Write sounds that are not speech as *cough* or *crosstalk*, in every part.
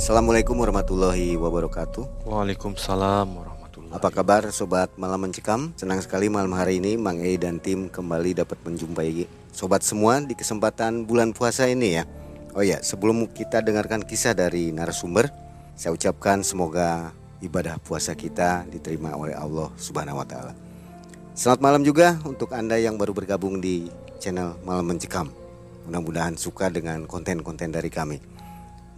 Assalamualaikum warahmatullahi wabarakatuh. Waalaikumsalam warahmatullahi Apa kabar sobat malam mencekam? Senang sekali malam hari ini Mang E dan tim kembali dapat menjumpai sobat semua di kesempatan bulan puasa ini ya. Oh ya, sebelum kita dengarkan kisah dari narasumber, saya ucapkan semoga ibadah puasa kita diterima oleh Allah Subhanahu wa taala. Selamat malam juga untuk Anda yang baru bergabung di channel Malam Mencekam. Mudah-mudahan suka dengan konten-konten dari kami.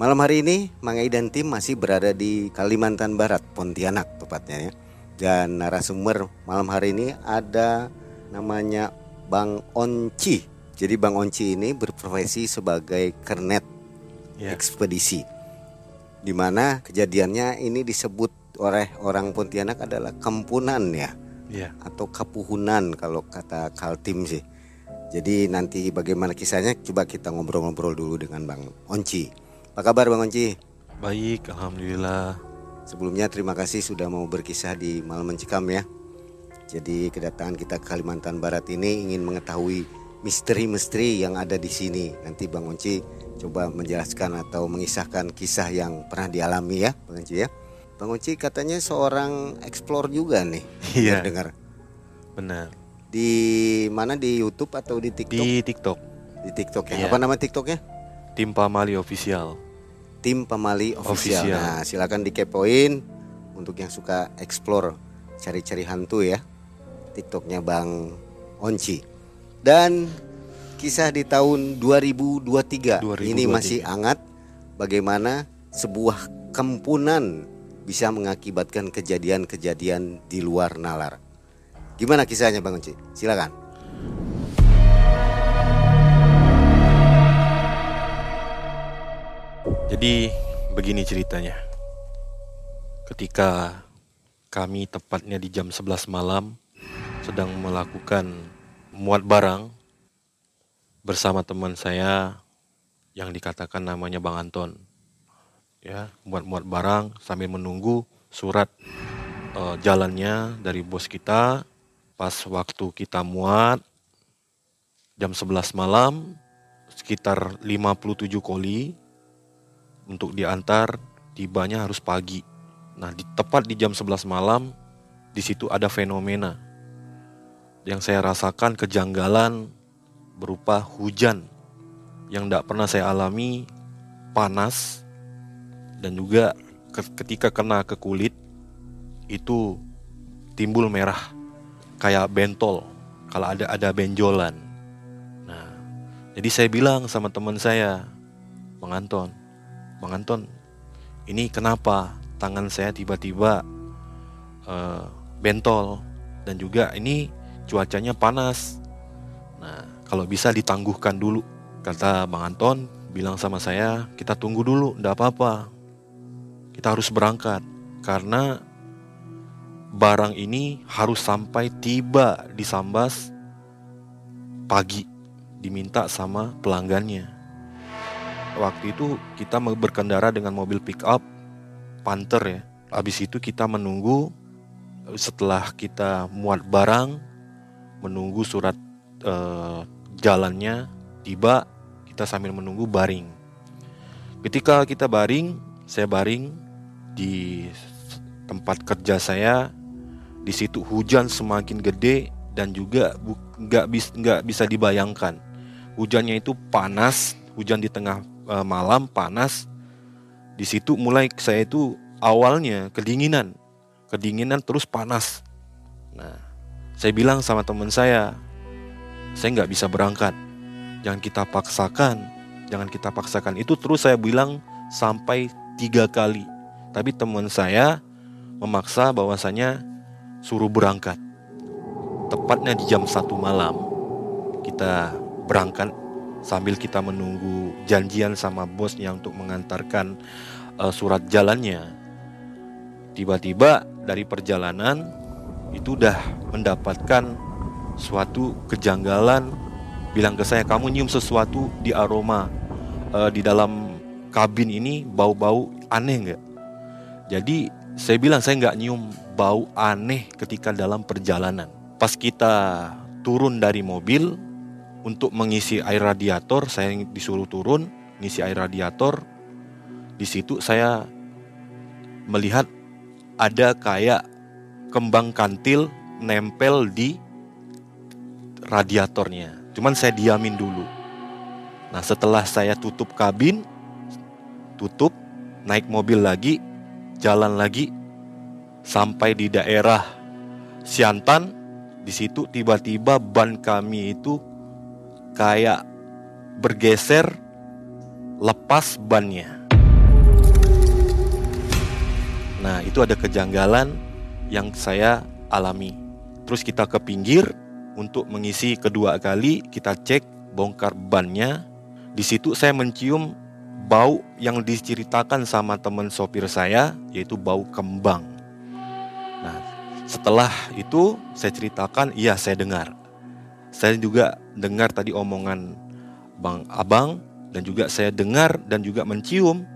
Malam hari ini Mang Ei dan tim masih berada di Kalimantan Barat, Pontianak tepatnya ya. Dan narasumber malam hari ini ada namanya Bang Onci. Jadi Bang Onci ini berprofesi sebagai kernet Ya. ekspedisi. Di mana kejadiannya ini disebut oleh orang Pontianak adalah kempunan ya Ya. atau kapuhunan kalau kata Kaltim sih. Jadi nanti bagaimana kisahnya coba kita ngobrol-ngobrol dulu dengan Bang Onci. Apa kabar Bang Onci? Baik, alhamdulillah. Sebelumnya terima kasih sudah mau berkisah di Malam Mencekam ya. Jadi kedatangan kita ke Kalimantan Barat ini ingin mengetahui misteri-misteri yang ada di sini. Nanti Bang Onci coba menjelaskan atau mengisahkan kisah yang pernah dialami ya, Bang Onci ya. Bang Onci katanya seorang explore juga nih. Iya. Dengar. Benar. Di mana di YouTube atau di TikTok? Di TikTok, Di TikTok ya. Iya. Apa nama TikToknya? Tim Pamali Official. Tim Pemali Official. Official. Nah, silakan dikepoin untuk yang suka explore, cari-cari hantu ya. TikToknya Bang Onci. Dan kisah di tahun 2023. Ini 2023. masih hangat bagaimana sebuah kempunan bisa mengakibatkan kejadian-kejadian di luar nalar. Gimana kisahnya Bang Onci? Silakan. Jadi begini ceritanya. Ketika kami tepatnya di jam 11 malam sedang melakukan muat barang bersama teman saya yang dikatakan namanya Bang Anton. Ya, muat-muat barang sambil menunggu surat eh, jalannya dari bos kita. Pas waktu kita muat jam 11 malam sekitar 57 koli untuk diantar tibanya harus pagi. Nah, di tepat di jam 11 malam di situ ada fenomena yang saya rasakan kejanggalan berupa hujan yang tidak pernah saya alami, panas dan juga ke- ketika kena ke kulit itu timbul merah kayak bentol kalau ada ada benjolan. Nah, jadi saya bilang sama teman saya, Bang Anton, Bang Anton, ini kenapa tangan saya tiba-tiba eh, bentol dan juga ini cuacanya panas. Nah, kalau bisa ditangguhkan dulu, kata Bang Anton bilang sama saya, kita tunggu dulu, ndak apa-apa. Kita harus berangkat karena barang ini harus sampai tiba di Sambas pagi, diminta sama pelanggannya waktu itu kita berkendara dengan mobil pick up Panther ya. Habis itu kita menunggu setelah kita muat barang, menunggu surat eh, jalannya tiba, kita sambil menunggu baring. Ketika kita baring, saya baring di tempat kerja saya. Di situ hujan semakin gede dan juga nggak bisa dibayangkan. Hujannya itu panas, hujan di tengah eh, malam panas. Di situ mulai saya itu awalnya kedinginan, kedinginan terus panas. Nah, saya bilang sama teman saya, saya nggak bisa berangkat. Jangan kita paksakan, jangan kita paksakan. Itu terus saya bilang sampai tiga kali. Tapi teman saya memaksa bahwasanya suruh berangkat. Tepatnya di jam satu malam kita berangkat sambil kita menunggu janjian sama bosnya untuk mengantarkan eh, surat jalannya. Tiba-tiba dari perjalanan itu udah mendapatkan suatu kejanggalan bilang ke saya kamu nyium sesuatu di aroma eh, di dalam kabin ini bau-bau aneh nggak? Jadi saya bilang saya nggak nyium bau aneh ketika dalam perjalanan. Pas kita turun dari mobil untuk mengisi air radiator, saya disuruh turun ngisi air radiator. Di situ saya melihat ada kayak kembang kantil nempel di radiatornya. Cuman saya diamin dulu. Nah, setelah saya tutup kabin, tutup, naik mobil lagi, jalan lagi sampai di daerah Siantan. Di situ tiba-tiba ban kami itu kayak bergeser lepas bannya. Nah, itu ada kejanggalan yang saya alami. Terus kita ke pinggir untuk mengisi kedua kali, kita cek bongkar bannya. Di situ saya mencium bau yang diceritakan sama teman sopir saya, yaitu bau kembang. Nah, setelah itu saya ceritakan, iya saya dengar. Saya juga dengar tadi omongan Bang Abang dan juga saya dengar dan juga mencium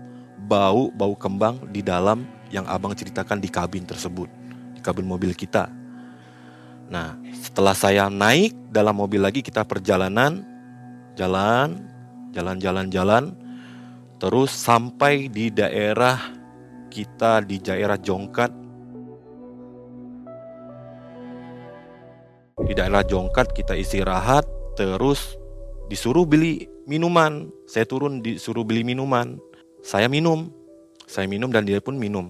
bau bau kembang di dalam yang Abang ceritakan di kabin tersebut, di kabin mobil kita. Nah, setelah saya naik dalam mobil lagi kita perjalanan, jalan, jalan, jalan, jalan, terus sampai di daerah kita di daerah Jongkat. Di daerah Jongkat kita istirahat, terus disuruh beli minuman. Saya turun disuruh beli minuman. Saya minum, saya minum dan dia pun minum.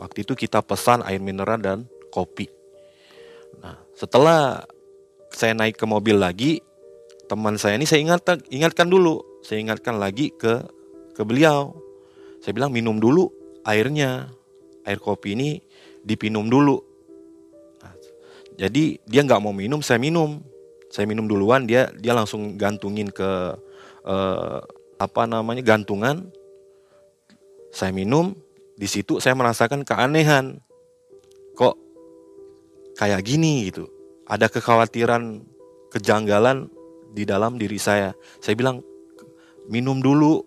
Waktu itu kita pesan air mineral dan kopi. Nah, setelah saya naik ke mobil lagi, teman saya ini saya ingat ingatkan dulu, saya ingatkan lagi ke ke beliau. Saya bilang minum dulu airnya, air kopi ini dipinum dulu. Nah, jadi dia nggak mau minum, saya minum, saya minum duluan, dia dia langsung gantungin ke eh, apa namanya gantungan. Saya minum, di situ saya merasakan keanehan. Kok kayak gini gitu. Ada kekhawatiran, kejanggalan di dalam diri saya. Saya bilang minum dulu,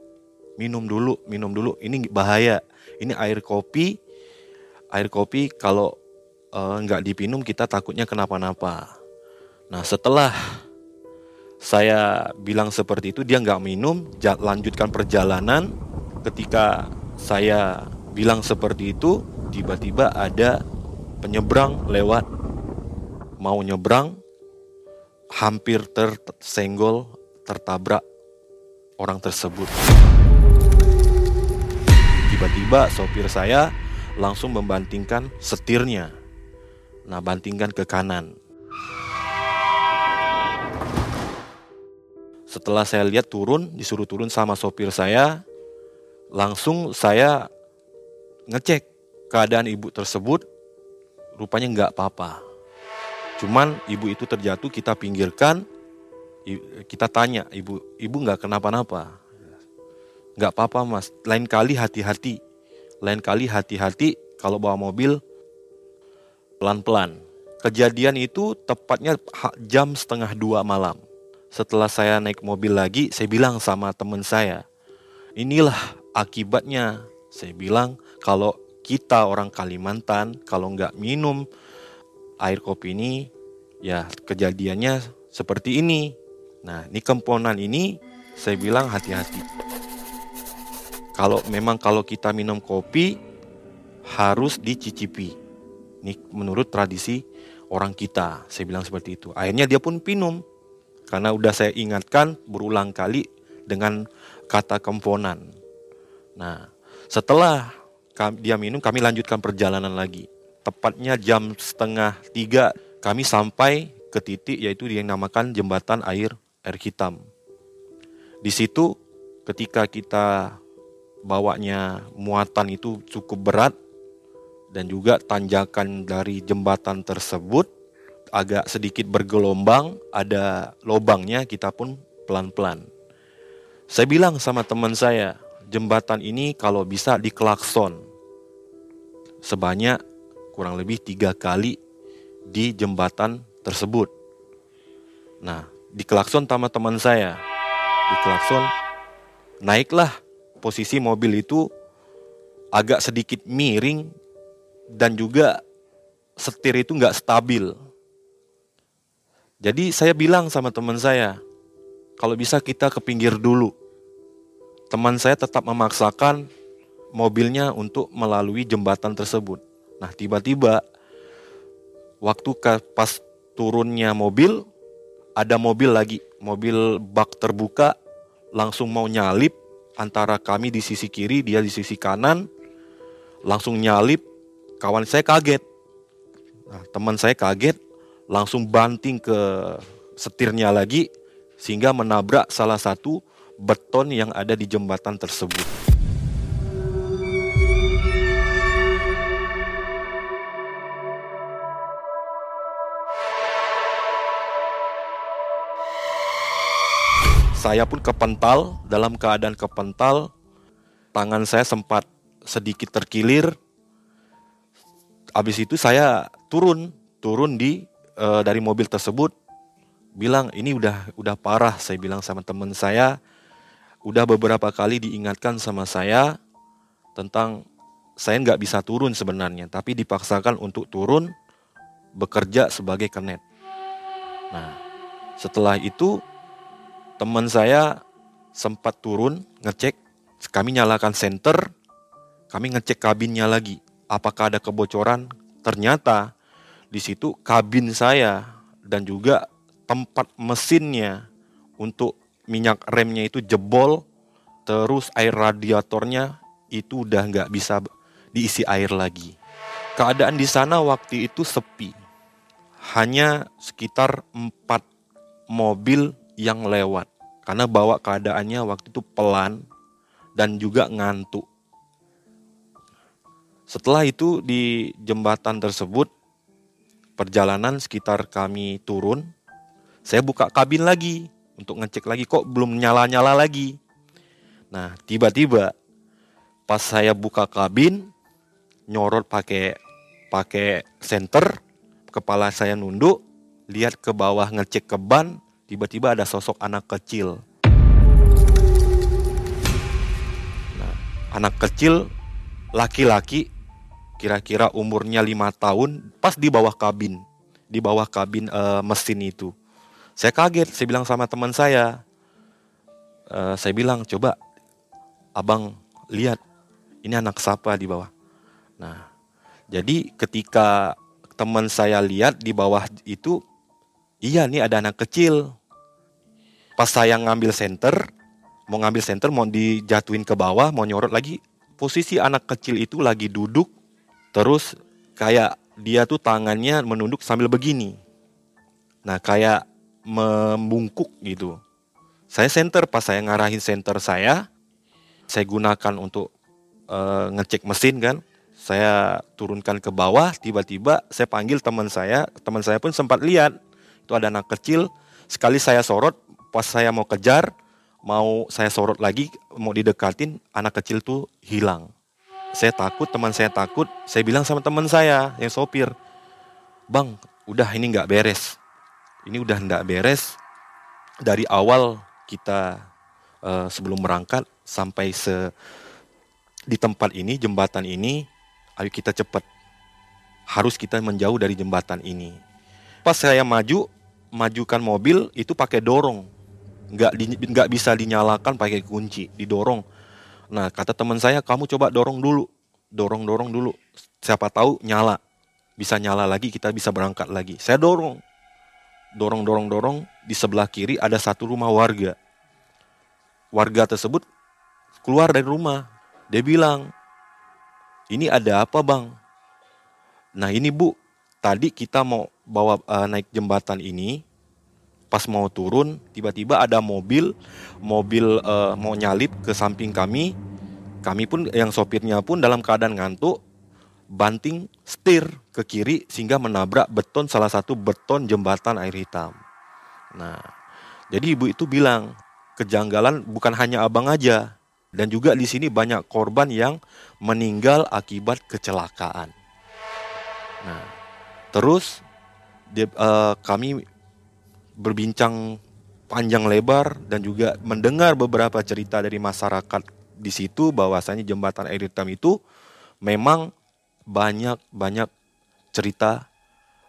minum dulu, minum dulu. Ini bahaya. Ini air kopi. Air kopi kalau uh, nggak dipinum kita takutnya kenapa-napa. Nah setelah saya bilang seperti itu dia nggak minum, lanjutkan perjalanan. Ketika saya bilang seperti itu, tiba-tiba ada penyeberang lewat mau nyebrang hampir tersenggol tertabrak orang tersebut. Tiba-tiba sopir saya langsung membantingkan setirnya. Nah, bantingkan ke kanan. Setelah saya lihat turun, disuruh turun sama sopir saya, langsung saya ngecek keadaan ibu tersebut, rupanya nggak apa-apa. Cuman ibu itu terjatuh, kita pinggirkan, kita tanya, ibu, ibu nggak kenapa-napa, nggak apa-apa mas. Lain kali hati-hati, lain kali hati-hati kalau bawa mobil pelan-pelan. Kejadian itu tepatnya jam setengah dua malam. Setelah saya naik mobil lagi, saya bilang sama teman saya, inilah akibatnya. Saya bilang kalau kita orang Kalimantan, kalau nggak minum air kopi ini ya kejadiannya seperti ini. Nah, ini komponen ini saya bilang hati-hati. Kalau memang kalau kita minum kopi harus dicicipi. Ini menurut tradisi orang kita, saya bilang seperti itu. Akhirnya dia pun minum. Karena udah saya ingatkan berulang kali dengan kata komponen. Nah, setelah dia minum, kami lanjutkan perjalanan lagi tepatnya jam setengah tiga kami sampai ke titik yaitu yang dinamakan jembatan air air hitam. Di situ ketika kita bawanya muatan itu cukup berat dan juga tanjakan dari jembatan tersebut agak sedikit bergelombang, ada lobangnya, kita pun pelan-pelan. Saya bilang sama teman saya, jembatan ini kalau bisa dikelakson sebanyak kurang lebih tiga kali di jembatan tersebut. Nah, di klakson sama teman saya, di klakson naiklah posisi mobil itu agak sedikit miring dan juga setir itu nggak stabil. Jadi saya bilang sama teman saya, kalau bisa kita ke pinggir dulu. Teman saya tetap memaksakan mobilnya untuk melalui jembatan tersebut. Nah, tiba-tiba waktu pas turunnya mobil ada mobil lagi, mobil bak terbuka langsung mau nyalip antara kami di sisi kiri, dia di sisi kanan. Langsung nyalip, kawan saya kaget. Nah, teman saya kaget, langsung banting ke setirnya lagi sehingga menabrak salah satu beton yang ada di jembatan tersebut. Saya pun kepental, dalam keadaan kepental, tangan saya sempat sedikit terkilir. Habis itu saya turun, turun di e, dari mobil tersebut, bilang ini udah udah parah. Saya bilang sama teman saya, udah beberapa kali diingatkan sama saya tentang saya nggak bisa turun sebenarnya, tapi dipaksakan untuk turun bekerja sebagai kenet. Nah, setelah itu teman saya sempat turun ngecek, kami nyalakan senter, kami ngecek kabinnya lagi, apakah ada kebocoran. Ternyata di situ kabin saya dan juga tempat mesinnya untuk minyak remnya itu jebol, terus air radiatornya itu udah nggak bisa diisi air lagi. Keadaan di sana waktu itu sepi, hanya sekitar empat mobil yang lewat karena bawa keadaannya waktu itu pelan dan juga ngantuk. Setelah itu di jembatan tersebut perjalanan sekitar kami turun, saya buka kabin lagi untuk ngecek lagi kok belum nyala-nyala lagi. Nah, tiba-tiba pas saya buka kabin nyorot pakai pakai senter, kepala saya nunduk, lihat ke bawah ngecek ke ban, tiba-tiba ada sosok anak kecil. Nah, anak kecil laki-laki kira-kira umurnya lima tahun pas di bawah kabin, di bawah kabin uh, mesin itu. Saya kaget, saya bilang sama teman saya, uh, saya bilang coba abang lihat ini anak siapa di bawah. Nah, jadi ketika teman saya lihat di bawah itu, iya nih ada anak kecil pas saya ngambil center mau ngambil center mau dijatuhin ke bawah mau nyorot lagi posisi anak kecil itu lagi duduk terus kayak dia tuh tangannya menunduk sambil begini. Nah kayak membungkuk gitu. Saya center pas saya ngarahin center saya saya gunakan untuk uh, ngecek mesin kan. Saya turunkan ke bawah tiba-tiba saya panggil teman saya. Teman saya pun sempat lihat itu ada anak kecil. Sekali saya sorot pas saya mau kejar, mau saya sorot lagi, mau didekatin, anak kecil tuh hilang. Saya takut, teman saya takut. Saya bilang sama teman saya yang sopir, bang, udah ini nggak beres. Ini udah nggak beres. Dari awal kita uh, sebelum berangkat sampai se di tempat ini, jembatan ini, ayo kita cepat. Harus kita menjauh dari jembatan ini. Pas saya maju, majukan mobil itu pakai dorong nggak di, nggak bisa dinyalakan pakai kunci didorong nah kata teman saya kamu coba dorong dulu dorong dorong dulu. Siapa tahu nyala bisa nyala lagi kita bisa berangkat lagi. Saya dorong dorong dorong dorong. Di sebelah kiri ada satu rumah warga. Warga tersebut keluar dari rumah. Dia bilang ini ada apa bang? Nah ini bu tadi kita mau bawa uh, naik jembatan ini pas mau turun tiba-tiba ada mobil mobil uh, mau nyalip ke samping kami. Kami pun yang sopirnya pun dalam keadaan ngantuk banting setir ke kiri sehingga menabrak beton salah satu beton jembatan air hitam. Nah jadi ibu itu bilang kejanggalan bukan hanya abang aja dan juga di sini banyak korban yang meninggal akibat kecelakaan. Nah terus dia, uh, kami berbincang panjang lebar dan juga mendengar beberapa cerita dari masyarakat di situ bahwasanya jembatan air hitam itu memang banyak banyak cerita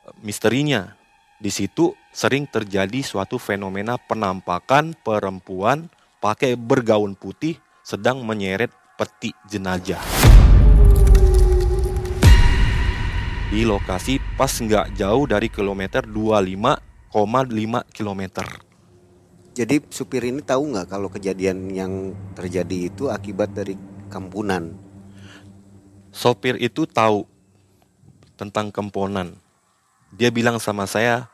e, misterinya. Di situ sering terjadi suatu fenomena penampakan perempuan pakai bergaun putih sedang menyeret peti jenajah. Di lokasi pas nggak jauh dari kilometer 25,5 kilometer. Jadi supir ini tahu nggak kalau kejadian yang terjadi itu akibat dari kampunan? Sopir itu tahu tentang kemponan. Dia bilang sama saya,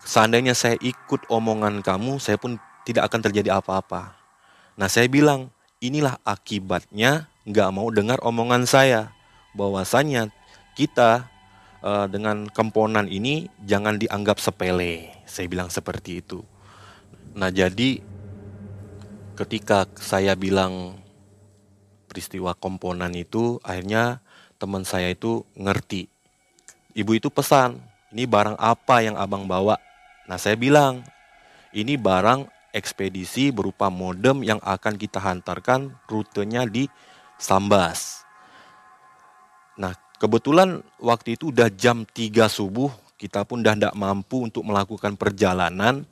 seandainya saya ikut omongan kamu, saya pun tidak akan terjadi apa-apa. Nah saya bilang, inilah akibatnya nggak mau dengar omongan saya. Bahwasanya kita uh, dengan kemponan ini jangan dianggap sepele. Saya bilang seperti itu. Nah, jadi ketika saya bilang peristiwa komponan itu akhirnya teman saya itu ngerti. Ibu itu pesan, "Ini barang apa yang Abang bawa?" Nah, saya bilang, "Ini barang ekspedisi berupa modem yang akan kita hantarkan rutenya di Sambas." Kebetulan waktu itu udah jam 3 subuh, kita pun udah tidak mampu untuk melakukan perjalanan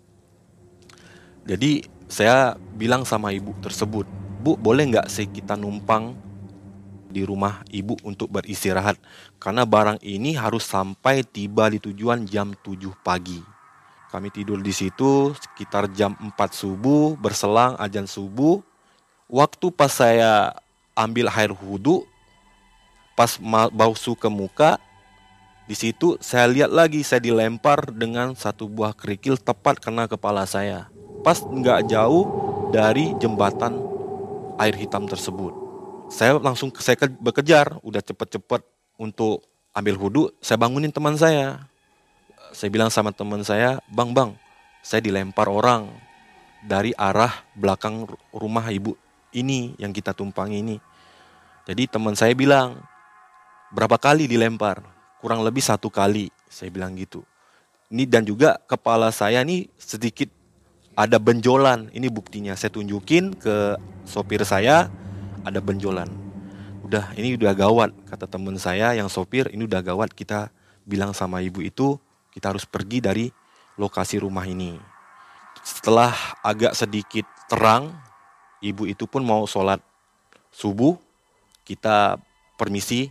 jadi saya bilang sama ibu tersebut, Bu boleh nggak sih kita numpang di rumah ibu untuk beristirahat? Karena barang ini harus sampai tiba di tujuan jam 7 pagi. Kami tidur di situ sekitar jam 4 subuh, berselang ajan subuh. Waktu pas saya ambil air wudhu, pas bausu ke muka, di situ saya lihat lagi saya dilempar dengan satu buah kerikil tepat kena kepala saya pas nggak jauh dari jembatan air hitam tersebut. Saya langsung saya bekejar, udah cepet-cepet untuk ambil wudhu, saya bangunin teman saya. Saya bilang sama teman saya, bang bang, saya dilempar orang dari arah belakang rumah ibu ini yang kita tumpangi ini. Jadi teman saya bilang, berapa kali dilempar? Kurang lebih satu kali, saya bilang gitu. Ini dan juga kepala saya ini sedikit ada benjolan. Ini buktinya. Saya tunjukin ke sopir saya ada benjolan. Udah, ini udah gawat kata teman saya yang sopir. Ini udah gawat. Kita bilang sama ibu itu kita harus pergi dari lokasi rumah ini. Setelah agak sedikit terang, ibu itu pun mau sholat subuh. Kita permisi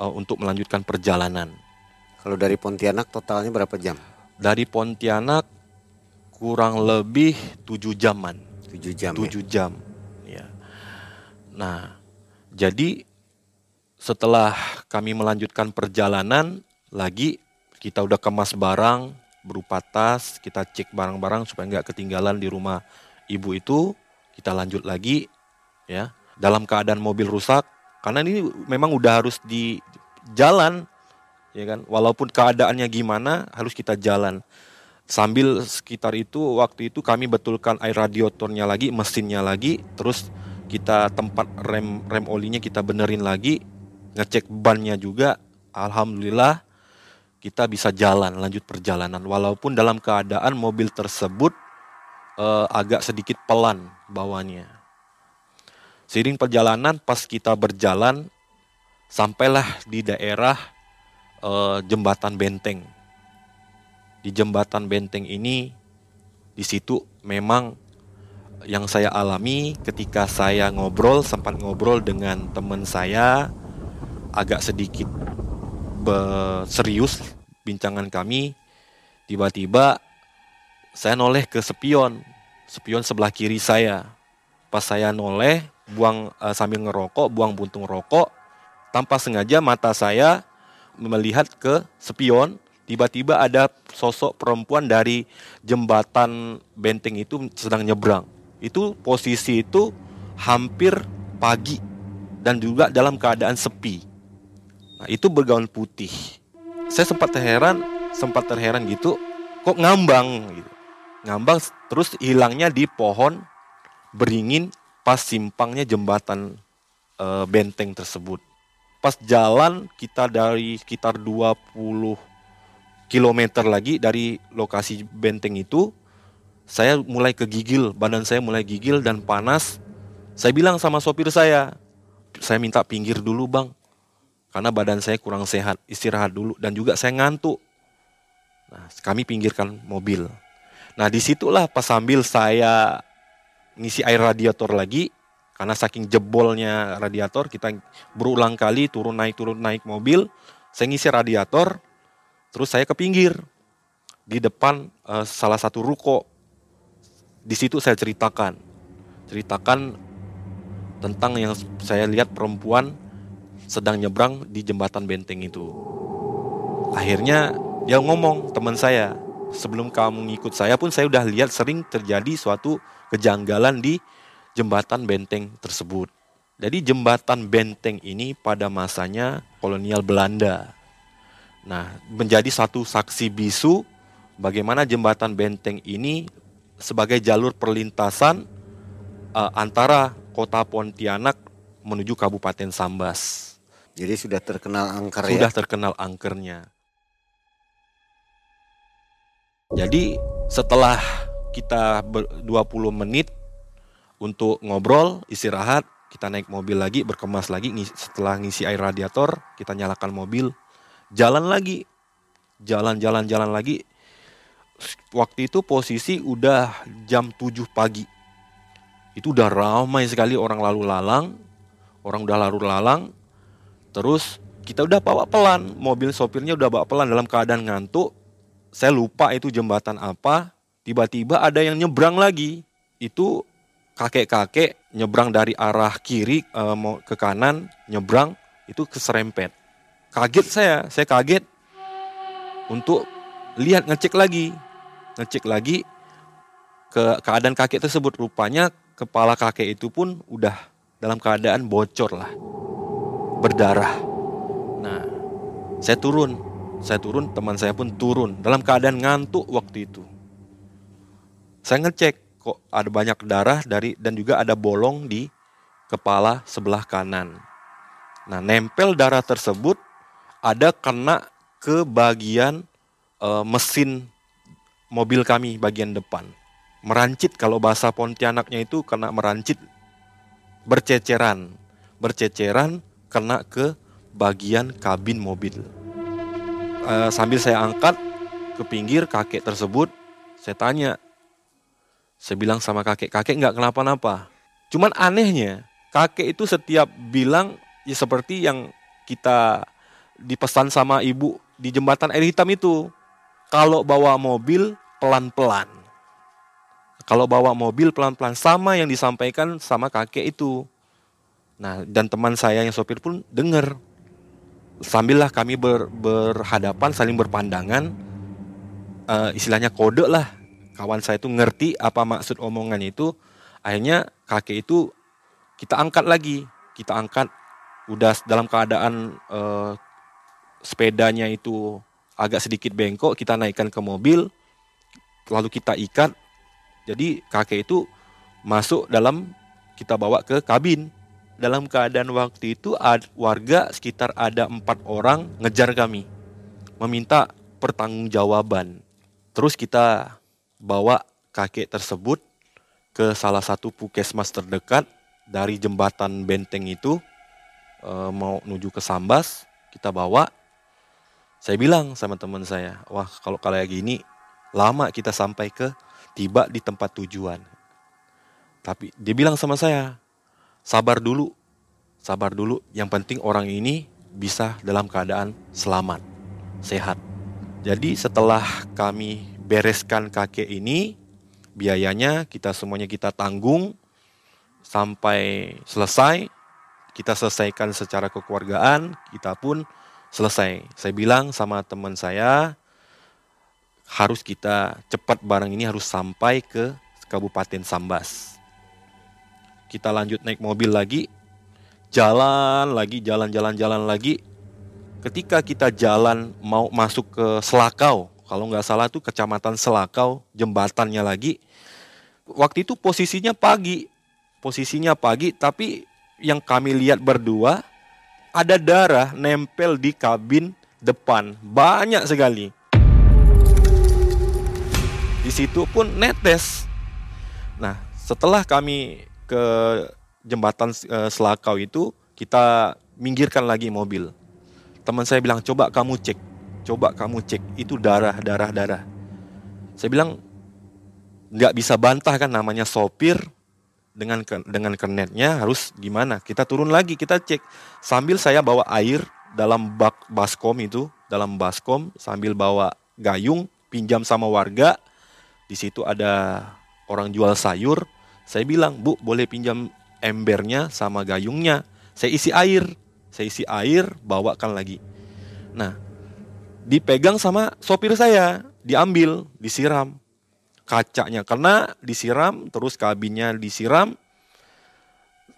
uh, untuk melanjutkan perjalanan. Kalau dari Pontianak totalnya berapa jam? Dari Pontianak kurang lebih tujuh jaman. Tujuh jam. Tujuh ya? jam. Ya. Nah, jadi setelah kami melanjutkan perjalanan lagi kita udah kemas barang berupa tas, kita cek barang-barang supaya nggak ketinggalan di rumah ibu itu. Kita lanjut lagi, ya. Dalam keadaan mobil rusak, karena ini memang udah harus di jalan, ya kan. Walaupun keadaannya gimana, harus kita jalan. Sambil sekitar itu waktu itu kami betulkan air radiatornya lagi mesinnya lagi terus kita tempat rem rem olinya kita benerin lagi ngecek bannya juga. Alhamdulillah kita bisa jalan lanjut perjalanan. Walaupun dalam keadaan mobil tersebut eh, agak sedikit pelan bawanya seiring perjalanan pas kita berjalan sampailah di daerah eh, jembatan benteng. Di jembatan benteng ini di situ memang yang saya alami ketika saya ngobrol sempat ngobrol dengan teman saya agak sedikit serius bincangan kami. Tiba-tiba saya noleh ke spion spion sebelah kiri saya. Pas saya noleh buang uh, sambil ngerokok buang puntung rokok tanpa sengaja mata saya melihat ke spion tiba-tiba ada sosok perempuan dari jembatan benteng itu sedang nyebrang. Itu posisi itu hampir pagi dan juga dalam keadaan sepi. Nah, itu bergaun putih. Saya sempat terheran, sempat terheran gitu, kok ngambang gitu. Ngambang terus hilangnya di pohon beringin pas simpangnya jembatan e, benteng tersebut. Pas jalan kita dari sekitar 20 kilometer lagi dari lokasi benteng itu, saya mulai kegigil, badan saya mulai gigil dan panas. Saya bilang sama sopir saya, saya minta pinggir dulu bang, karena badan saya kurang sehat, istirahat dulu dan juga saya ngantuk. Nah, kami pinggirkan mobil. Nah, di situlah pas sambil saya ngisi air radiator lagi, Karena saking jebolnya radiator, kita berulang kali turun naik turun naik mobil. Saya ngisi radiator, terus saya ke pinggir di depan uh, salah satu ruko. Di situ saya ceritakan, ceritakan tentang yang saya lihat perempuan sedang nyebrang di jembatan benteng itu. Akhirnya dia ngomong teman saya, sebelum kamu ngikut saya pun saya udah lihat sering terjadi suatu kejanggalan di jembatan benteng tersebut. Jadi jembatan benteng ini pada masanya kolonial Belanda. Nah, menjadi satu saksi bisu bagaimana jembatan benteng ini sebagai jalur perlintasan uh, antara kota Pontianak menuju Kabupaten Sambas. Jadi sudah terkenal angker sudah ya? Sudah terkenal angkernya. Jadi setelah kita 20 menit untuk ngobrol, istirahat, kita naik mobil lagi, berkemas lagi, setelah ngisi air radiator, kita nyalakan mobil, jalan lagi, jalan-jalan jalan lagi. Waktu itu posisi udah jam 7 pagi. Itu udah ramai sekali orang lalu lalang, orang udah lalu lalang. Terus kita udah bawa pelan, mobil sopirnya udah bawa pelan dalam keadaan ngantuk. Saya lupa itu jembatan apa, tiba-tiba ada yang nyebrang lagi. Itu kakek-kakek nyebrang dari arah kiri uh, ke kanan nyebrang itu keserempet. Kaget saya, saya kaget. Untuk lihat ngecek lagi, ngecek lagi ke keadaan kakek tersebut. Rupanya kepala kakek itu pun udah dalam keadaan bocor lah, berdarah. Nah, saya turun, saya turun, teman saya pun turun. Dalam keadaan ngantuk waktu itu. Saya ngecek, kok ada banyak darah dari dan juga ada bolong di kepala sebelah kanan. Nah, nempel darah tersebut ada kena ke bagian e, mesin mobil kami bagian depan. Merancit kalau bahasa Pontianaknya itu kena merancit berceceran. Berceceran kena ke bagian kabin mobil. E, sambil saya angkat ke pinggir kakek tersebut, saya tanya, saya bilang sama kakek, kakek nggak kenapa-napa. Cuman anehnya, kakek itu setiap bilang ya seperti yang kita dipesan sama ibu di jembatan air hitam itu. Kalau bawa mobil pelan-pelan. Kalau bawa mobil pelan-pelan sama yang disampaikan sama kakek itu. Nah, dan teman saya yang sopir pun dengar. Sambillah kami ber, berhadapan, saling berpandangan, uh, istilahnya kode lah kawan saya itu ngerti apa maksud omongan itu. Akhirnya kakek itu kita angkat lagi. Kita angkat udah dalam keadaan uh, sepedanya itu agak sedikit bengkok kita naikkan ke mobil lalu kita ikat. Jadi kakek itu masuk dalam kita bawa ke kabin. Dalam keadaan waktu itu warga sekitar ada empat orang ngejar kami meminta pertanggungjawaban. Terus kita bawa kakek tersebut ke salah satu puskesmas terdekat dari jembatan benteng itu e, mau menuju ke Sambas kita bawa. Saya bilang sama teman saya wah kalau kayak gini lama kita sampai ke tiba di tempat tujuan. Tapi dia bilang sama saya sabar dulu sabar dulu. Yang penting orang ini bisa dalam keadaan selamat sehat. Jadi setelah kami bereskan kakek ini, biayanya kita semuanya kita tanggung sampai selesai. Kita selesaikan secara kekeluargaan, kita pun selesai. Saya bilang sama teman saya, harus kita cepat barang ini harus sampai ke Kabupaten Sambas. Kita lanjut naik mobil lagi, jalan lagi, jalan-jalan-jalan lagi. Ketika kita jalan mau masuk ke Selakau, kalau nggak salah tuh kecamatan Selakau, jembatannya lagi. Waktu itu posisinya pagi, posisinya pagi, tapi yang kami lihat berdua ada darah nempel di kabin depan, banyak sekali. Di situ pun netes. Nah, setelah kami ke jembatan eh, Selakau itu, kita minggirkan lagi mobil. Teman saya bilang, coba kamu cek coba kamu cek itu darah darah darah saya bilang nggak bisa bantah kan namanya sopir dengan dengan kernetnya harus gimana? Kita turun lagi, kita cek sambil saya bawa air dalam bak baskom itu, dalam baskom sambil bawa gayung pinjam sama warga. Di situ ada orang jual sayur. Saya bilang, "Bu, boleh pinjam embernya sama gayungnya?" Saya isi air. Saya isi air, bawakan lagi. Nah, dipegang sama sopir saya, diambil, disiram. Kacanya karena disiram terus kabinnya disiram.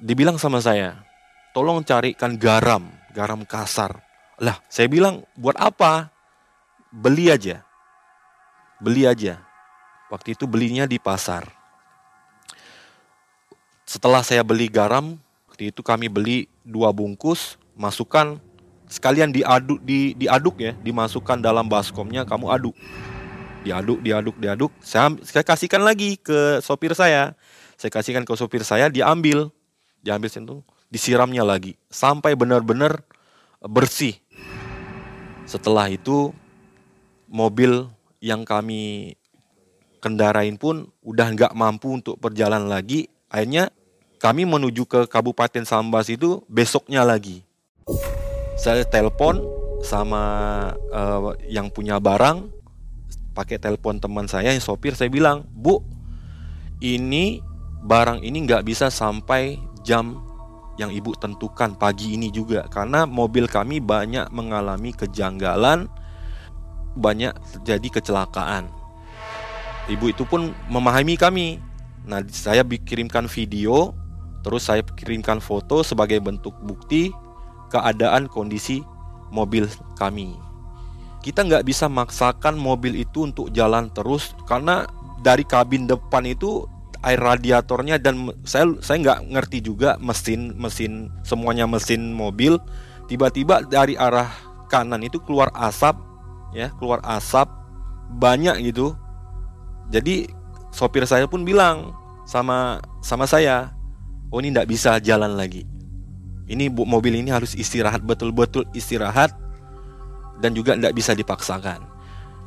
Dibilang sama saya tolong carikan garam garam kasar. Lah saya bilang buat apa? Beli aja. Beli aja. Waktu itu belinya di pasar. Setelah saya beli garam waktu itu kami beli dua bungkus masukkan sekalian diaduk di diaduk ya dimasukkan dalam baskomnya kamu aduk. Diaduk diaduk diaduk. Saya, saya kasihkan lagi ke sopir saya. Saya kasihkan ke sopir saya diambil diambil sentuh disiramnya lagi. Sampai benar-benar bersih. Setelah itu mobil yang kami kendarain pun udah nggak mampu untuk berjalan lagi. Akhirnya kami menuju ke Kabupaten Sambas itu besoknya lagi saya telepon sama uh, yang punya barang pakai telepon teman saya yang sopir saya bilang bu ini barang ini nggak bisa sampai jam yang ibu tentukan pagi ini juga karena mobil kami banyak mengalami kejanggalan banyak terjadi kecelakaan. Ibu itu pun memahami kami. Nah saya kirimkan video terus saya kirimkan foto sebagai bentuk bukti keadaan kondisi mobil kami. Kita nggak bisa maksakan mobil itu untuk jalan terus karena dari kabin depan itu air radiatornya dan saya saya nggak ngerti juga mesin mesin semuanya mesin mobil. Tiba-tiba dari arah kanan itu keluar asap ya keluar asap banyak gitu. Jadi sopir saya pun bilang sama sama saya oh ini nggak bisa jalan lagi ini mobil ini harus istirahat betul-betul istirahat dan juga tidak bisa dipaksakan.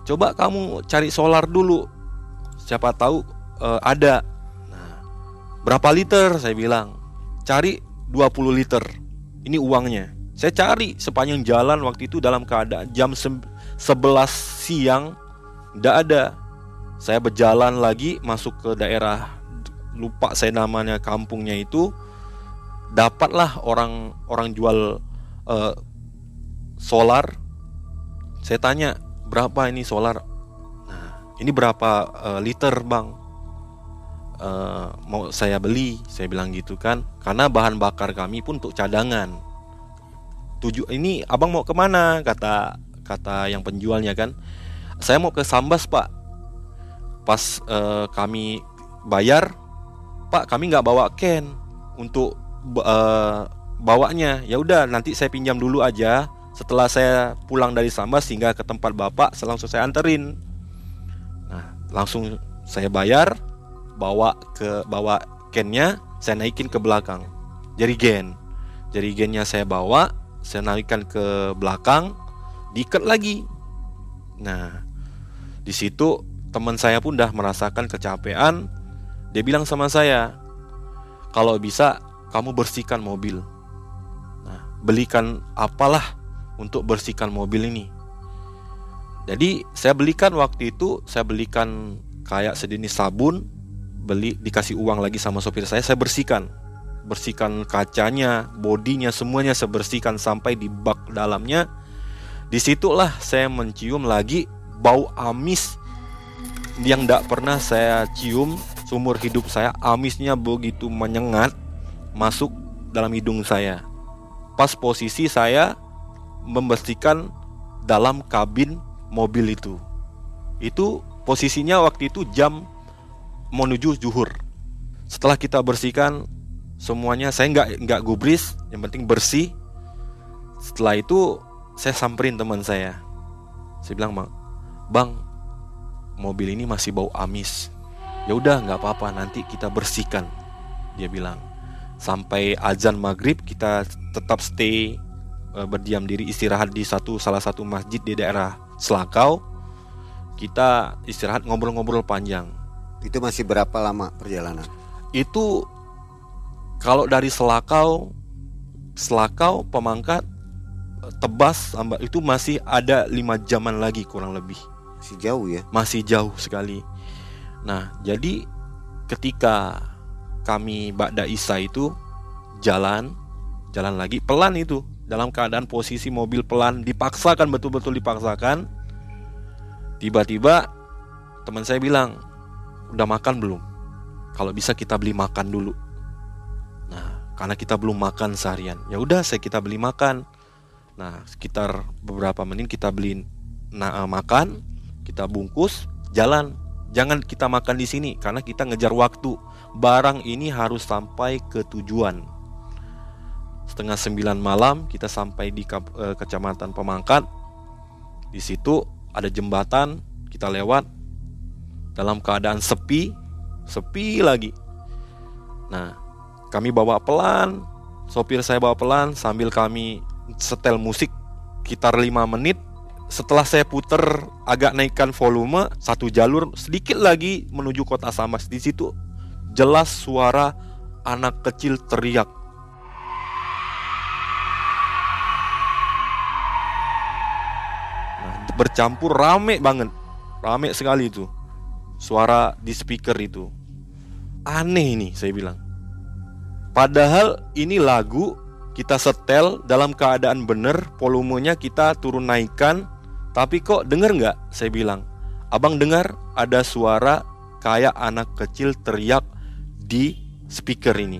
Coba kamu cari solar dulu, siapa tahu uh, ada. Nah, berapa liter? Saya bilang, cari 20 liter. Ini uangnya. Saya cari sepanjang jalan waktu itu dalam keadaan jam 11 siang tidak ada. Saya berjalan lagi masuk ke daerah lupa saya namanya kampungnya itu dapatlah orang orang jual uh, solar saya tanya berapa ini solar? Nah, ini berapa uh, liter bang? Uh, mau saya beli, saya bilang gitu kan, karena bahan bakar kami pun untuk cadangan. Tujuh ini abang mau ke mana? Kata kata yang penjualnya kan, saya mau ke Sambas pak. Pas uh, kami bayar, pak kami nggak bawa can untuk uh, bawanya. Ya udah nanti saya pinjam dulu aja setelah saya pulang dari Sambas hingga ke tempat bapak, langsung saya anterin. Nah, langsung saya bayar, bawa ke bawa kennya, saya naikin ke belakang. Jerigen, jerigennya saya bawa, saya naikkan ke belakang, diikat lagi. Nah, di situ teman saya pun udah merasakan kecapean. Dia bilang sama saya, kalau bisa kamu bersihkan mobil. Nah, belikan apalah untuk bersihkan mobil ini. Jadi saya belikan waktu itu saya belikan kayak sejenis sabun, beli dikasih uang lagi sama sopir saya, saya bersihkan. Bersihkan kacanya, bodinya semuanya saya bersihkan sampai di bak dalamnya. Di situlah saya mencium lagi bau amis yang tidak pernah saya cium seumur hidup saya. Amisnya begitu menyengat masuk dalam hidung saya. Pas posisi saya membersihkan dalam kabin mobil itu. Itu posisinya waktu itu jam menuju zuhur. Setelah kita bersihkan semuanya, saya nggak nggak gubris, yang penting bersih. Setelah itu saya samperin teman saya. Saya bilang bang, bang, mobil ini masih bau amis. Ya udah nggak apa-apa, nanti kita bersihkan. Dia bilang sampai azan maghrib kita tetap stay Eh, berdiam diri istirahat di satu salah satu masjid di daerah Selakau. Kita istirahat ngobrol-ngobrol panjang. Itu masih berapa lama perjalanan? Itu kalau dari Selakau Selakau Pemangkat Tebas Ambak itu masih ada lima jaman lagi kurang lebih masih jauh ya masih jauh sekali nah jadi ketika kami Bakda Isa itu jalan jalan lagi pelan itu. Dalam keadaan posisi mobil pelan dipaksakan betul-betul dipaksakan. Tiba-tiba teman saya bilang udah makan belum? Kalau bisa kita beli makan dulu. Nah karena kita belum makan seharian ya udah saya kita beli makan. Nah sekitar beberapa menit kita beli nah, makan kita bungkus jalan jangan kita makan di sini karena kita ngejar waktu barang ini harus sampai ke tujuan setengah sembilan malam kita sampai di eh, kecamatan Pemangkat. Di situ ada jembatan, kita lewat dalam keadaan sepi, sepi lagi. Nah, kami bawa pelan, sopir saya bawa pelan sambil kami setel musik sekitar 5 menit. Setelah saya puter agak naikkan volume satu jalur sedikit lagi menuju kota Samas. Di situ jelas suara anak kecil teriak. Bercampur rame banget. Rame sekali itu. Suara di speaker itu. Aneh ini saya bilang. Padahal ini lagu kita setel dalam keadaan bener volumenya kita turun naikkan tapi kok denger nggak saya bilang abang dengar ada suara kayak anak kecil teriak di speaker ini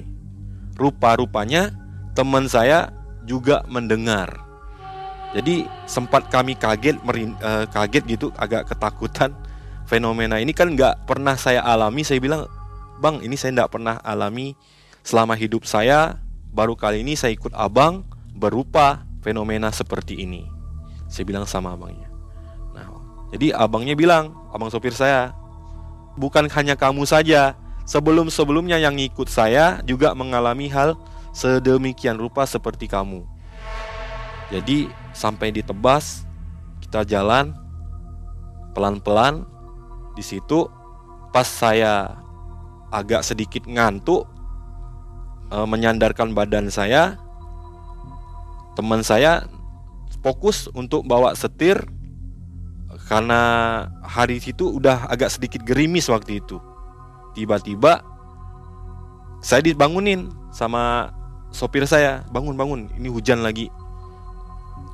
rupa-rupanya teman saya juga mendengar jadi sempat kami kaget, merin, uh, kaget gitu, agak ketakutan. *laughs* Fenomena ini kan nggak pernah saya alami. Saya bilang, bang, ini saya nggak pernah alami selama hidup saya. Baru kali ini saya ikut abang berupa fenomena seperti ini. Saya bilang sama abangnya. Nah, jadi abangnya bilang, abang sopir saya, bukan hanya kamu saja. Sebelum-sebelumnya yang ikut saya juga mengalami hal sedemikian rupa seperti kamu. Jadi sampai di Tebas kita jalan pelan-pelan di situ pas saya agak sedikit ngantuk e, menyandarkan badan saya teman saya fokus untuk bawa setir karena hari itu udah agak sedikit gerimis waktu itu. Tiba-tiba saya dibangunin sama sopir saya bangun bangun ini hujan lagi.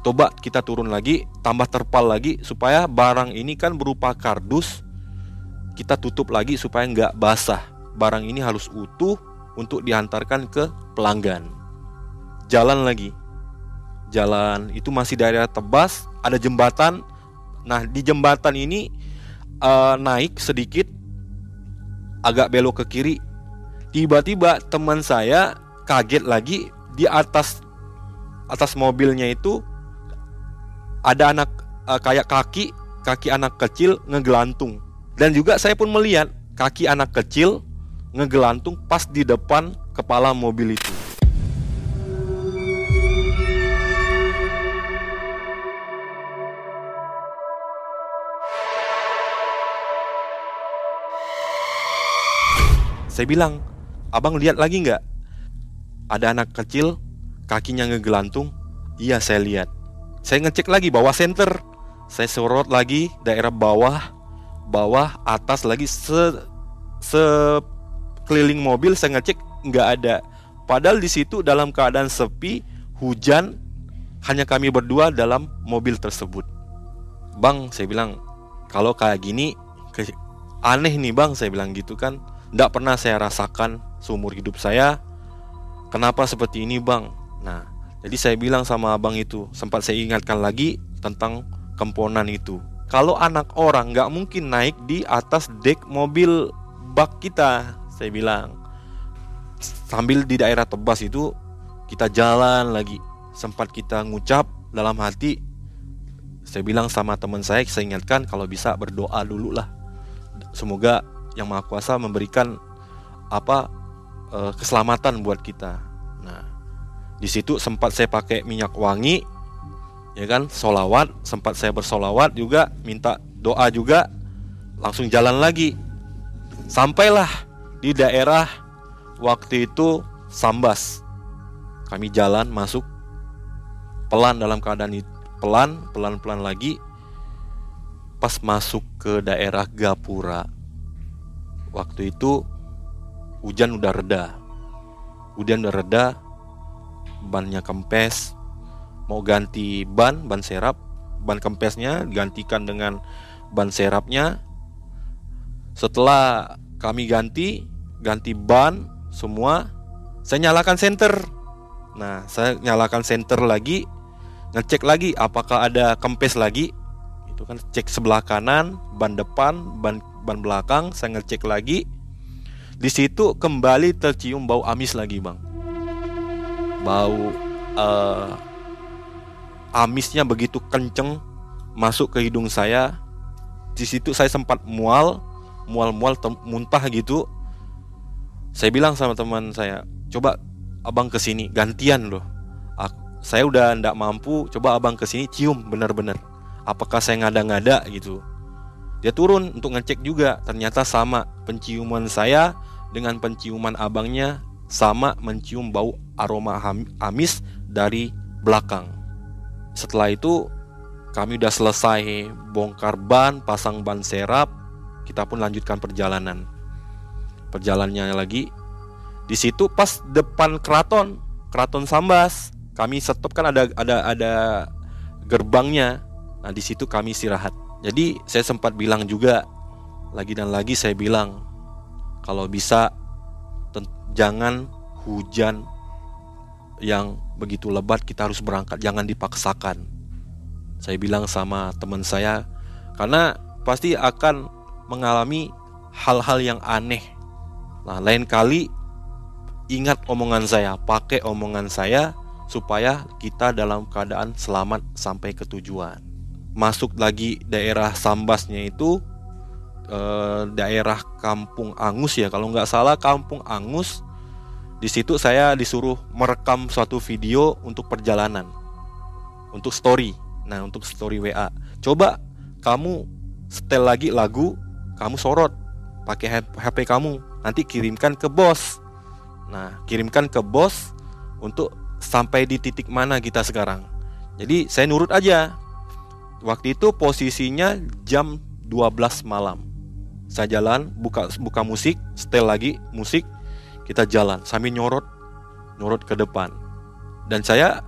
Coba kita turun lagi tambah terpal lagi supaya barang ini kan berupa kardus kita tutup lagi supaya nggak basah. Barang ini harus utuh untuk diantarkan ke pelanggan. Jalan lagi jalan. Itu masih daerah tebas ada jembatan. Nah di jembatan ini uh, naik sedikit agak belok ke kiri. Tiba-tiba teman saya kaget lagi di atas atas mobilnya itu ada anak uh, kayak kaki kaki anak kecil ngegelantung. Dan juga saya pun melihat kaki anak kecil ngegelantung pas di depan kepala mobil itu. Saya bilang, abang lihat lagi nggak? Ada anak kecil kakinya ngegelantung? Iya saya lihat. Saya ngecek lagi bawah center. Saya sorot lagi daerah bawah, bawah, atas lagi se sekeliling mobil saya ngecek nggak ada. Padahal di situ dalam keadaan sepi, hujan, hanya kami berdua dalam mobil tersebut. Bang, saya bilang, kalau kayak gini aneh nih bang, saya bilang gitu kan. Tidak pernah saya rasakan seumur hidup saya. Kenapa seperti ini bang? Nah, jadi saya bilang sama abang itu, sempat saya ingatkan lagi tentang kemponan itu. Kalau anak orang nggak mungkin naik di atas dek mobil bak kita, saya bilang. Sambil di daerah Tebas itu kita jalan lagi, sempat kita ngucap dalam hati. Saya bilang sama teman saya, saya ingatkan kalau bisa berdoa dulu lah. Semoga yang Maha Kuasa memberikan apa eh, keselamatan buat kita di situ sempat saya pakai minyak wangi, ya kan, solawat, sempat saya bersolawat juga, minta doa juga, langsung jalan lagi. Sampailah di daerah waktu itu Sambas. Kami jalan masuk pelan dalam keadaan pelan, pelan-pelan lagi. Pas masuk ke daerah Gapura. Waktu itu hujan udah reda. Hujan udah reda, bannya kempes. Mau ganti ban, ban serap, ban kempesnya gantikan dengan ban serapnya. Setelah kami ganti, ganti ban semua, saya nyalakan senter. Nah, saya nyalakan senter lagi, ngecek lagi apakah ada kempes lagi. Itu kan cek sebelah kanan, ban depan, ban ban belakang, saya ngecek lagi. Di situ kembali tercium bau amis lagi, Bang. Bau uh, amisnya begitu kenceng masuk ke hidung saya. Di situ saya sempat mual, mual-mual muntah gitu. Saya bilang sama teman saya, coba abang ke sini gantian loh. Saya udah ndak mampu, coba abang ke sini cium bener-bener. Apakah saya ngada-ngada gitu? Dia turun untuk ngecek juga, ternyata sama penciuman saya dengan penciuman abangnya sama mencium bau aroma amis dari belakang. Setelah itu kami udah selesai bongkar ban, pasang ban serap, kita pun lanjutkan perjalanan. Perjalanannya lagi di situ pas depan keraton, keraton Sambas. Kami stop kan ada ada ada gerbangnya. Nah, di situ kami istirahat. Jadi saya sempat bilang juga lagi dan lagi saya bilang kalau bisa jangan hujan yang begitu lebat kita harus berangkat jangan dipaksakan. Saya bilang sama teman saya karena pasti akan mengalami hal-hal yang aneh. Nah lain kali ingat omongan saya pakai omongan saya supaya kita dalam keadaan selamat sampai ke tujuan masuk lagi daerah Sambasnya itu eh, daerah Kampung Angus ya kalau nggak salah Kampung Angus di situ saya disuruh merekam suatu video untuk perjalanan, untuk story. Nah, untuk story WA. Coba kamu setel lagi lagu, kamu sorot pakai HP kamu, nanti kirimkan ke bos. Nah, kirimkan ke bos untuk sampai di titik mana kita sekarang. Jadi saya nurut aja. Waktu itu posisinya jam 12 malam. Saya jalan, buka buka musik, setel lagi musik, kita jalan sambil nyorot nyorot ke depan. Dan saya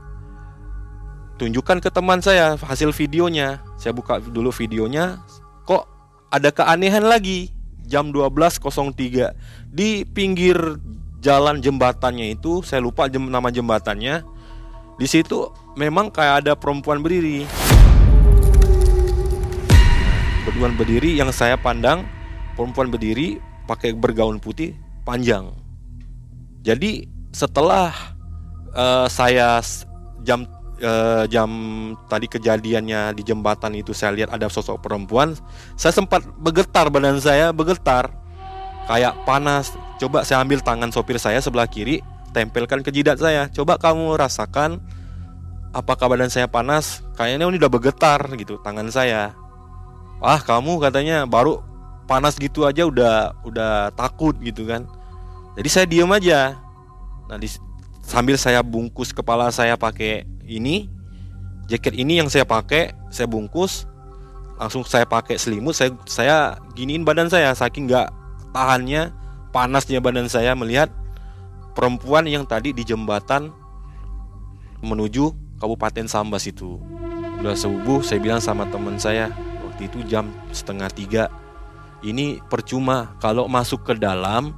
tunjukkan ke teman saya hasil videonya. Saya buka dulu videonya kok ada keanehan lagi? Jam 12.03 di pinggir jalan jembatannya itu saya lupa jem, nama jembatannya. Di situ memang kayak ada perempuan berdiri perempuan berdiri yang saya pandang perempuan berdiri pakai bergaun putih panjang jadi setelah uh, saya jam uh, jam tadi kejadiannya di jembatan itu saya lihat ada sosok perempuan, saya sempat bergetar badan saya bergetar kayak panas. Coba saya ambil tangan sopir saya sebelah kiri, tempelkan ke jidat saya. Coba kamu rasakan apakah badan saya panas? Kayaknya ini udah bergetar gitu tangan saya. Wah, kamu katanya baru panas gitu aja udah udah takut gitu kan. Jadi saya diem aja. Nah, di, sambil saya bungkus kepala saya pakai ini, jaket ini yang saya pakai, saya bungkus, langsung saya pakai selimut, saya saya giniin badan saya saking nggak tahannya panasnya badan saya melihat perempuan yang tadi di jembatan menuju Kabupaten Sambas itu. Udah subuh saya bilang sama teman saya waktu itu jam setengah tiga ini percuma kalau masuk ke dalam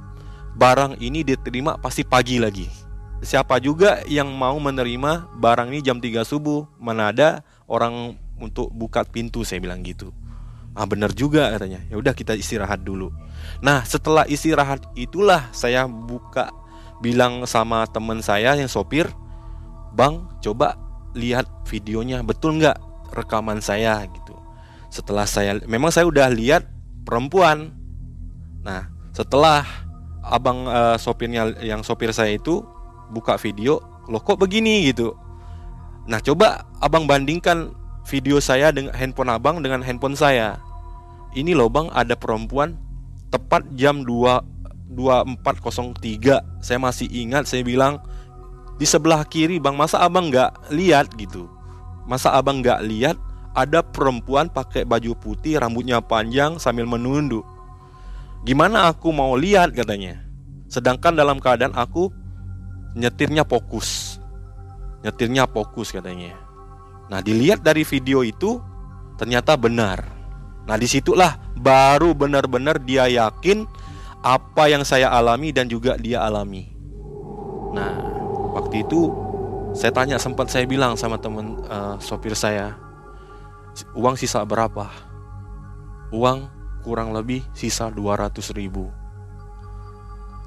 barang ini diterima pasti pagi lagi. Siapa juga yang mau menerima barang ini jam 3 subuh? Mana ada orang untuk buka pintu saya bilang gitu. Ah benar juga katanya. Ya udah kita istirahat dulu. Nah, setelah istirahat itulah saya buka bilang sama teman saya yang sopir, "Bang, coba lihat videonya. Betul nggak rekaman saya gitu." Setelah saya memang saya udah lihat perempuan. Nah, setelah abang uh, sopirnya yang sopir saya itu buka video loh kok begini? gitu. Nah coba abang bandingkan video saya dengan handphone abang dengan handphone saya. Ini loh bang ada perempuan tepat jam 2 2403 saya masih ingat saya bilang di sebelah kiri bang masa abang nggak lihat? gitu. Masa abang nggak lihat ada perempuan pakai baju putih rambutnya panjang sambil menunduk. Gimana aku mau lihat katanya. Sedangkan dalam keadaan aku nyetirnya fokus. Nyetirnya fokus katanya. Nah dilihat dari video itu ternyata benar. Nah di situlah baru benar-benar dia yakin apa yang saya alami dan juga dia alami. Nah waktu itu saya tanya sempat saya bilang sama teman uh, sopir saya uang sisa berapa? Uang kurang lebih sisa 200 ribu.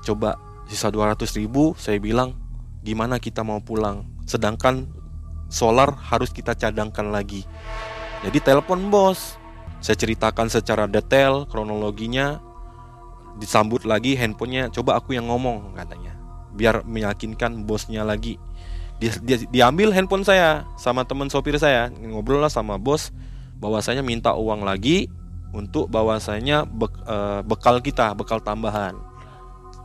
Coba sisa 200 ribu saya bilang gimana kita mau pulang? Sedangkan solar harus kita cadangkan lagi. Jadi telepon bos. Saya ceritakan secara detail kronologinya. Disambut lagi handphonenya. Coba aku yang ngomong katanya. Biar meyakinkan bosnya lagi dia, dia diambil handphone saya sama teman sopir saya. Ngobrol lah sama bos. Bahwasanya minta uang lagi untuk bahwasanya be, uh, bekal kita bekal tambahan.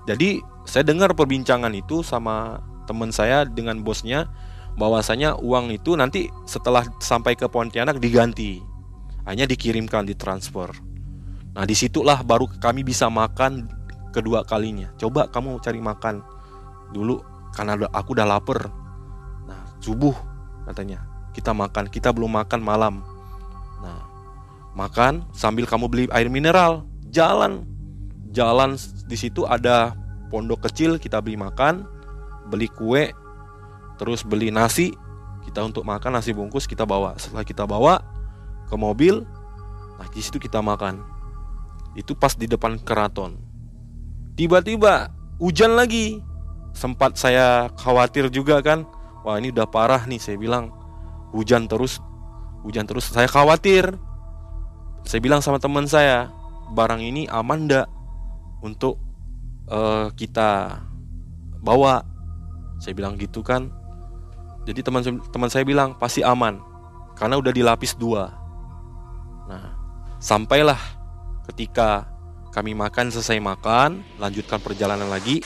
Jadi saya dengar perbincangan itu sama teman saya dengan bosnya. Bahwasanya uang itu nanti setelah sampai ke Pontianak diganti. Hanya dikirimkan di transfer nah di situlah baru kami bisa makan kedua kalinya. Coba kamu cari makan dulu karena aku udah lapar. nah subuh katanya. Kita makan kita belum makan malam. Nah makan sambil kamu beli air mineral. Jalan. Jalan di situ ada pondok kecil kita beli makan beli kue terus beli nasi. Kita untuk makan nasi bungkus kita bawa. Setelah kita bawa ke mobil nah di situ kita makan. Itu pas di depan keraton. Tiba-tiba hujan lagi. Sempat saya khawatir juga kan wah ini udah parah nih saya bilang. Hujan terus hujan terus. Saya khawatir. Saya bilang sama teman saya barang ini aman ndak untuk uh, kita bawa? Saya bilang gitu kan. Jadi teman teman saya bilang pasti aman karena udah dilapis dua. Nah sampailah ketika kami makan selesai makan lanjutkan perjalanan lagi